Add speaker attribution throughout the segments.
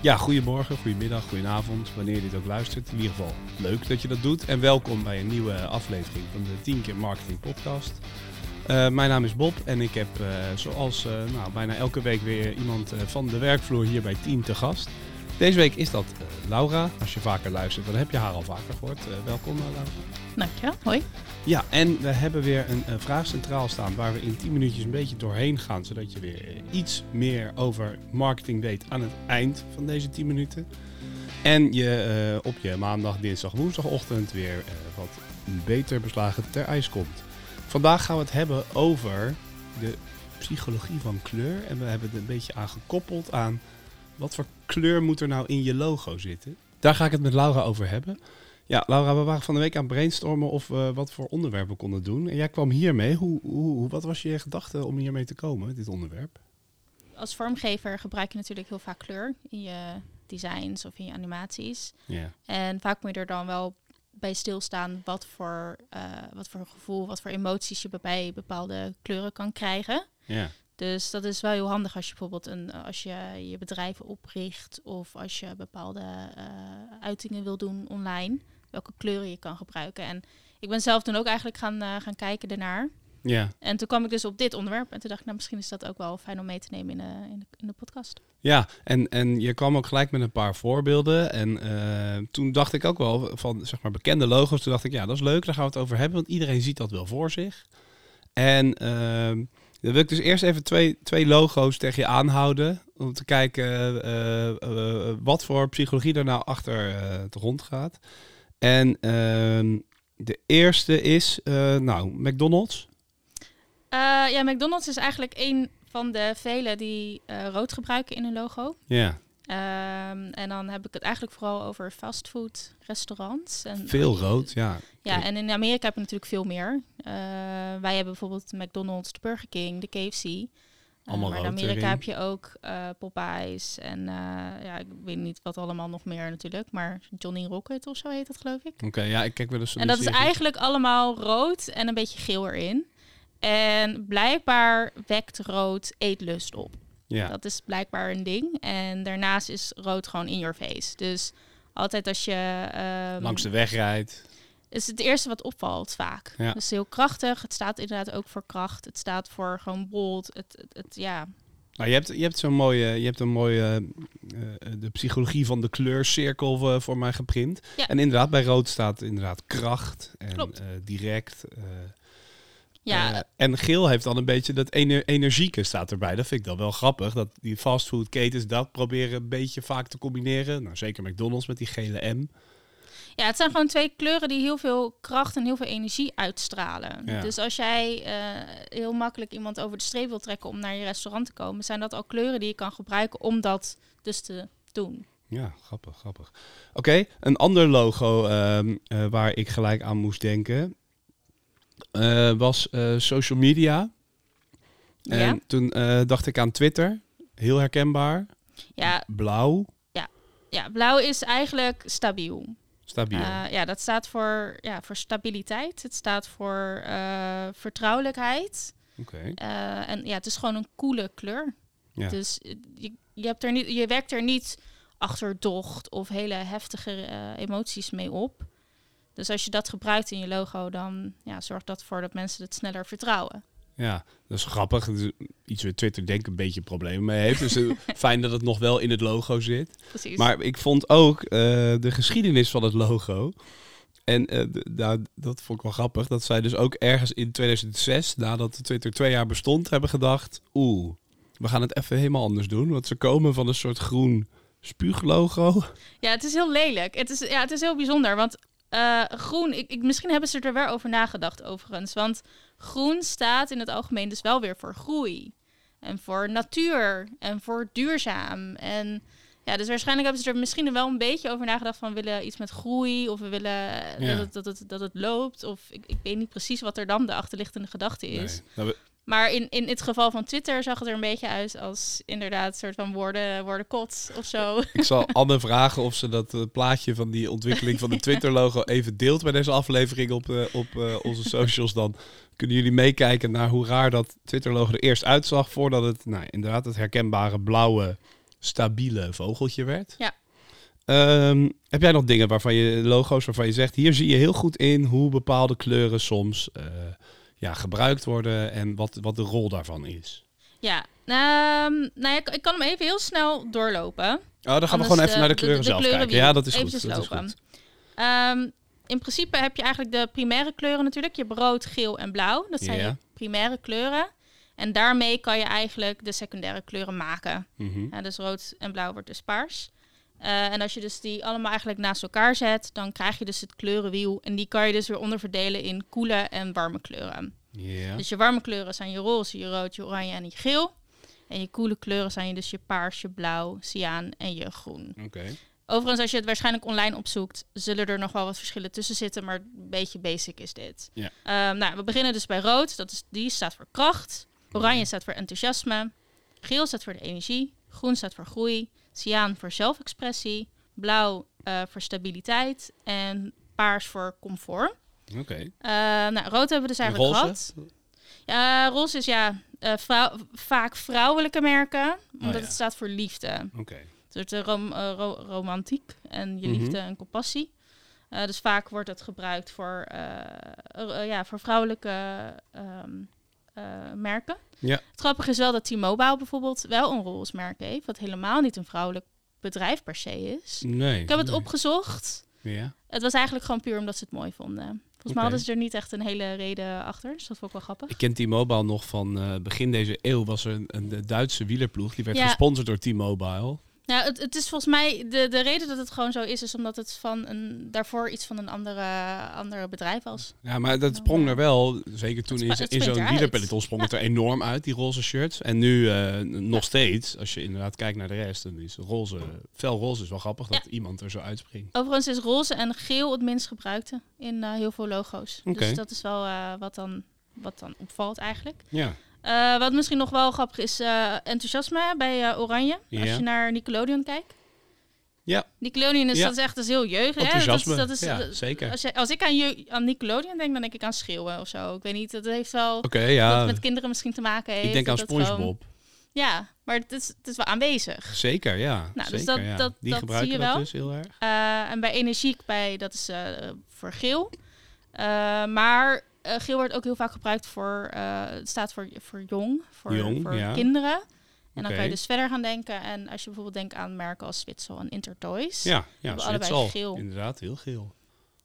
Speaker 1: Ja, goedemorgen, goedemiddag, goedenavond, wanneer je dit ook luistert. In ieder geval leuk dat je dat doet. En welkom bij een nieuwe aflevering van de 10 keer marketing podcast. Uh, mijn naam is Bob en ik heb uh, zoals uh, nou, bijna elke week weer iemand van de werkvloer hier bij Team te gast. Deze week is dat Laura. Als je vaker luistert, dan heb je haar al vaker gehoord. welkom Laura.
Speaker 2: Dankjewel, hoi.
Speaker 1: Ja, en we hebben weer een, een, vraag centraal staan waar we in 10 minuutjes een beetje doorheen gaan. Zodat je weer iets meer over marketing weet aan het eind van deze 10 minuten. En je op je maandag, dinsdag, woensdagochtend weer wat beter beslagen ter ijs komt. Vandaag gaan we het hebben over de psychologie van kleur. En we hebben het een beetje aan gekoppeld aan wat voor kleur moet er nou in je logo zitten. Daar ga ik het met Laura over hebben. Ja, Laura, we waren van de week aan het brainstormen of we wat voor onderwerpen konden doen. En jij kwam hiermee. Hoe, hoe, wat was je gedachte om hiermee te komen, dit onderwerp?
Speaker 2: Als vormgever gebruik je natuurlijk heel vaak kleur in je designs of in je animaties. Ja. En vaak moet je er dan wel bij stilstaan wat voor, uh, wat voor gevoel, wat voor emoties je bij bepaalde kleuren kan krijgen. Ja. Dus dat is wel heel handig als je bijvoorbeeld een, als je je bedrijf opricht of als je bepaalde uh, uitingen wil doen online, welke kleuren je kan gebruiken. En ik ben zelf toen ook eigenlijk gaan, uh, gaan kijken daarnaar. Ja. En toen kwam ik dus op dit onderwerp en toen dacht ik, nou misschien is dat ook wel fijn om mee te nemen in de, in de, in de podcast.
Speaker 1: Ja, en, en je kwam ook gelijk met een paar voorbeelden. En uh, toen dacht ik ook wel van zeg maar bekende logo's. Toen dacht ik, ja, dat is leuk, daar gaan we het over hebben. Want iedereen ziet dat wel voor zich. En uh, dan wil ik dus eerst even twee, twee logo's tegen je aanhouden. Om te kijken uh, wat voor psychologie er nou achter het rond gaat. En ehm, de eerste is, nou, McDonald's.
Speaker 2: ja, McDonald's is eigenlijk een van de vele die rood gebruiken in hun logo. Ja. Um, en dan heb ik het eigenlijk vooral over fastfood restaurants. En,
Speaker 1: veel rood, ja.
Speaker 2: Ja, en in Amerika heb je natuurlijk veel meer. Uh, wij hebben bijvoorbeeld McDonald's, de Burger King, de KFC. Uh, Allemaal maar in Amerika heb je ook uh, Popeyes en ja, ik weet niet wat allemaal nog meer natuurlijk, maar Johnny Rocket of zo heet dat geloof ik.
Speaker 1: Oké, ja, ik kijk wel eens.
Speaker 2: En dat is eigenlijk allemaal rood en een beetje geel erin. En blijkbaar wekt rood eetlust op. Ja. Dat is blijkbaar een ding. En daarnaast is rood gewoon in your face. Dus altijd als je...
Speaker 1: Um, Langs de weg rijdt.
Speaker 2: Is het eerste wat opvalt vaak. Ja. Dus heel krachtig. Het staat inderdaad ook voor kracht. Het staat voor gewoon bold. Het, het, ja...
Speaker 1: Nou, je hebt, je hebt zo'n mooie, je hebt een mooie, uh, de psychologie van de kleurcirkel uh, voor mij geprint. Ja. En inderdaad, bij rood staat inderdaad kracht en uh, direct. Ja. Uh, en geel heeft dan een beetje dat ener energieke staat erbij. Dat vind ik dan wel grappig. Dat die fastfoodketens dat proberen een beetje vaak te combineren. Nou, zeker McDonald's met die gele M.
Speaker 2: Ja, het zijn gewoon twee kleuren die heel veel kracht en heel veel energie uitstralen. Dus als jij uh, heel makkelijk iemand over de streep wil trekken om naar je restaurant te komen, zijn dat al kleuren die je kan gebruiken om dat dus te doen.
Speaker 1: Ja, grappig, grappig. Oké, een ander logo uh, uh, waar ik gelijk aan moest denken uh, was uh, social media. En ja? toen uh, dacht ik aan Twitter. Heel herkenbaar. Ja. Blauw.
Speaker 2: Ja, ja blauw is eigenlijk stabiel.
Speaker 1: Stabiel.
Speaker 2: ja, dat staat voor, ja, voor stabiliteit. Het staat voor vertrouwelijkheid. Oké. en ja, het is gewoon een coole kleur. Ja. Dus je, je, hebt er niet, je werkt er niet achterdocht of hele heftige emoties mee op. Dus als je dat gebruikt in je logo, dan ja, zorgt dat ervoor dat mensen het sneller vertrouwen.
Speaker 1: Ja, dat is grappig. iets waar Twitter denk ik een beetje problemen mee heeft. Dus uh, fijn dat het nog wel in het logo zit. Precies. Maar ik vond ook uh, de geschiedenis van het logo. En uh, nou, dat vond ik wel grappig. Dat zij dus ook ergens in 2006, nadat Twitter twee jaar bestond, hebben gedacht... Oeh, we gaan het even helemaal anders doen. Want ze komen van een soort groen spuuglogo.
Speaker 2: Ja, het is heel lelijk. Het is, ja, het is heel bijzonder. Want uh, groen, ik, ik, misschien hebben ze er wel over nagedacht overigens. Want groen staat in het algemeen dus wel weer voor groei. En voor natuur. En voor duurzaam. En ja, dus waarschijnlijk hebben ze er misschien wel een beetje over nagedacht van... we willen iets met groei of we willen dat, het, dat, het, dat het loopt. Of ik, ik weet niet precies wat er dan de achterliggende gedachte is. Nee. Nou, maar in, in het geval van Twitter zag het er een beetje uit als inderdaad een soort van woorden, kots of zo.
Speaker 1: Ik zal Anne vragen of ze dat uh, plaatje van die ontwikkeling van de Twitter-logo even deelt bij deze aflevering op, uh, op uh, onze socials. Dan kunnen jullie meekijken naar hoe raar dat Twitter-logo er eerst uitzag voordat het nou, inderdaad het herkenbare blauwe stabiele vogeltje werd.
Speaker 2: Ja.
Speaker 1: Ehm, heb jij nog dingen waarvan je logo's waarvan je zegt, hier zie je heel goed in hoe bepaalde kleuren soms ja, gebruikt worden en wat, wat de rol daarvan is?
Speaker 2: Ja, um, nou ja, ik, kan hem even heel snel doorlopen.
Speaker 1: Oh, dan gaan we gewoon even naar de kleuren zelf kijken. Ja, dat is goed. Dat is goed.
Speaker 2: Um, in principe heb je eigenlijk de primaire kleuren natuurlijk. Je hebt rood, geel en blauw. Dat zijn je primaire kleuren. En daarmee kan je eigenlijk de secundaire kleuren maken. Mm ja, dus rood en blauw wordt dus paars. Uh, en als je dus die allemaal eigenlijk naast elkaar zet, dan krijg je dus het kleurenwiel. En die kan je dus weer onderverdelen in koele en warme kleuren. Yeah. Dus je warme kleuren zijn je roze, je rood, je oranje en je geel. En je koele kleuren zijn je dus je paars, je blauw, cyaan en je groen.
Speaker 1: Oké.
Speaker 2: Overigens, als je het waarschijnlijk online opzoekt, zullen er nog wel wat verschillen tussen zitten, maar een beetje basic is dit.
Speaker 1: Ja.
Speaker 2: Um, nou, we beginnen dus bij rood. Dat is, die staat voor kracht. Oranje staat voor enthousiasme. Geel staat voor de energie. Groen staat voor groei. Cyaan voor zelfexpressie. Blauw uh, voor stabiliteit. En paars voor comfort.
Speaker 1: Oké. Okay.
Speaker 2: Uh, nou, rood hebben we dus eigenlijk gehad. Ja, roze is ja, uh, vrou vaak vrouwelijke merken, omdat oh, ja. het staat voor liefde.
Speaker 1: Oké
Speaker 2: rom, uh, ro romantiek en je liefde en compassie. Dus vaak wordt het gebruikt voor, ja, voor vrouwelijke um, merken.
Speaker 1: Ja.
Speaker 2: Het grappige is wel dat T-Mobile bijvoorbeeld wel een roze merk heeft, wat helemaal niet een vrouwelijk bedrijf per se is.
Speaker 1: Nee.
Speaker 2: Ik heb het opgezocht.
Speaker 1: Ja.
Speaker 2: Het was eigenlijk gewoon puur omdat ze het mooi vonden. Volgens mij hadden ze er niet echt een hele reden achter. Dus dat vond ik wel grappig.
Speaker 1: Ik ken T-Mobile nog van begin deze eeuw. Was er een, een Duitse wielerploeg. Die werd gesponsord door T-Mobile.
Speaker 2: Nou, het, het is volgens mij de, de reden dat het gewoon zo is, is omdat het van een daarvoor iets van een andere, andere bedrijf was.
Speaker 1: Ja, maar dat sprong er wel, zeker toen in, in zo'n wielerpeloton sprong het er enorm uit, die roze shirts. En nu uh, nog steeds, als je inderdaad kijkt naar de rest, dan is roze, fel roze is wel grappig dat iemand er zo uitspringt.
Speaker 2: Overigens is roze en geel het minst gebruikte in uh, heel veel logo's. Okay. Dus dat is wel uh, wat, dan, wat dan opvalt eigenlijk.
Speaker 1: Ja.
Speaker 2: Uh, wat misschien nog wel grappig is, uh, enthousiasme bij uh, Oranje. Ja. Als je naar Nickelodeon kijkt.
Speaker 1: Ja.
Speaker 2: Nickelodeon is, ja. dat is echt dus heel jeugd.
Speaker 1: Enthousiasme,
Speaker 2: dat, dat
Speaker 1: is, ja, zeker.
Speaker 2: Als, je, als ik aan, je, aan Nickelodeon denk, dan denk ik aan schreeuwen of zo. Ik weet niet, dat heeft wel
Speaker 1: okay, ja.
Speaker 2: met kinderen misschien te maken heeft.
Speaker 1: Ik denk aan Spongebob. Gewoon,
Speaker 2: ja, maar het is, het is wel aanwezig.
Speaker 1: Zeker, ja.
Speaker 2: Nou,
Speaker 1: dus
Speaker 2: dat, ja.
Speaker 1: dat, Die
Speaker 2: dat
Speaker 1: gebruiken
Speaker 2: zie je wel.
Speaker 1: dus heel erg.
Speaker 2: en bij energiek, bij, dat is voor geel. maar uh, geel wordt ook heel vaak gebruikt voor, uh, het staat voor, voor jong, voor,
Speaker 1: jong,
Speaker 2: voor
Speaker 1: ja.
Speaker 2: kinderen. En okay. dan kan je dus verder gaan denken. En als je bijvoorbeeld denkt aan merken als Zwitsal en Intertoys.
Speaker 1: Ja, ja allebei geel. Inderdaad, heel geel.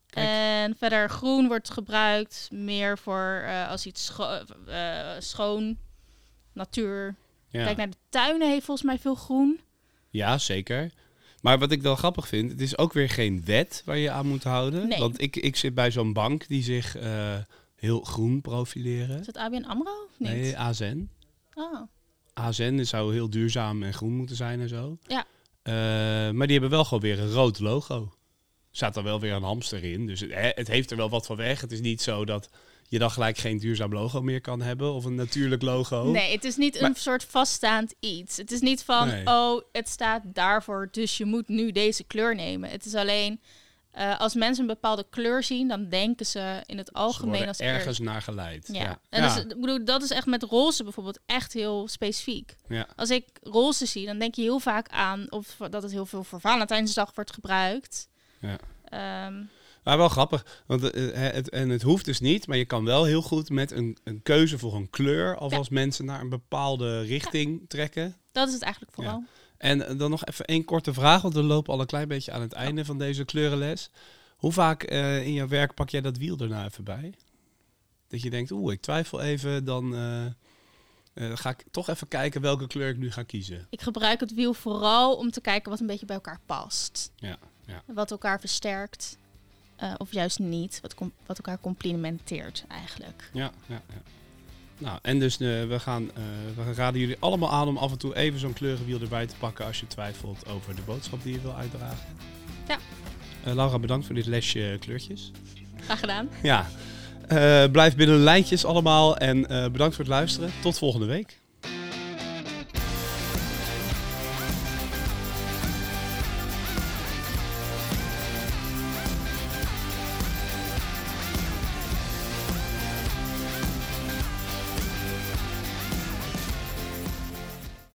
Speaker 2: Kijk. En verder groen wordt gebruikt meer voor uh, als iets scho schoon, natuur.
Speaker 1: Ja.
Speaker 2: Kijk naar de tuinen heeft volgens mij veel groen.
Speaker 1: Ja, zeker. Maar wat ik wel grappig vind, het is ook weer geen wet waar je aan moet houden.
Speaker 2: Nee.
Speaker 1: Want ik, ik zit bij zo'n bank die zich heel groen profileren.
Speaker 2: Is het ABN AMRO? Niet?
Speaker 1: Nee, AZN.
Speaker 2: Oh.
Speaker 1: AZN zou heel duurzaam en groen moeten zijn en zo.
Speaker 2: Ja.
Speaker 1: Uh, maar die hebben wel gewoon weer een rood logo. Staat er wel weer een hamster in. Dus het, het, heeft er wel wat van weg. Het is niet zo dat je dan gelijk geen duurzaam logo meer kan hebben. Of een natuurlijk logo.
Speaker 2: Nee, het is niet een soort vaststaand iets. Het is niet van, nee. oh, het staat daarvoor, dus je moet nu deze kleur nemen. Het is alleen uh, als mensen een bepaalde kleur zien, dan denken ze in het algemeen als
Speaker 1: ergens naar geleid.
Speaker 2: Ja.
Speaker 1: ja.
Speaker 2: En ja. Dus, ik bedoel, dat is echt met roze bijvoorbeeld echt heel specifiek.
Speaker 1: Ja.
Speaker 2: Als ik roze zie, dan denk je heel vaak aan of dat het heel veel voor Valentijnsdag wordt gebruikt.
Speaker 1: Ja.
Speaker 2: Um,
Speaker 1: maar wel grappig, want uh, het, en het hoeft dus niet, maar je kan wel heel goed met een, een keuze voor een kleur, alvast mensen naar een bepaalde richting trekken.
Speaker 2: Dat is het eigenlijk vooral.
Speaker 1: En dan nog even één korte vraag, want we lopen al een klein beetje aan het einde van deze kleurenles. Hoe vaak uh, in jouw werk pak jij dat wiel erna even bij? Dat je denkt, oeh, ik twijfel even, dan uh, uh, ga ik toch even kijken welke kleur ik nu ga kiezen.
Speaker 2: Ik gebruik het wiel vooral om te kijken wat een beetje bij elkaar past.
Speaker 1: Ja, ja.
Speaker 2: Wat elkaar versterkt. of juist niet, wat, wat elkaar complementeert eigenlijk.
Speaker 1: Ja, ja, ja. Nou, en dus uh, we, gaan, uh, we raden jullie allemaal aan om af en toe even zo'n kleurenwiel erbij te pakken als je twijfelt over de boodschap die je wil uitdragen.
Speaker 2: Ja.
Speaker 1: Uh, Laura, bedankt voor dit lesje kleurtjes.
Speaker 2: Graag gedaan.
Speaker 1: Ja. blijf binnen de lijntjes allemaal en bedankt voor het luisteren. Tot volgende week.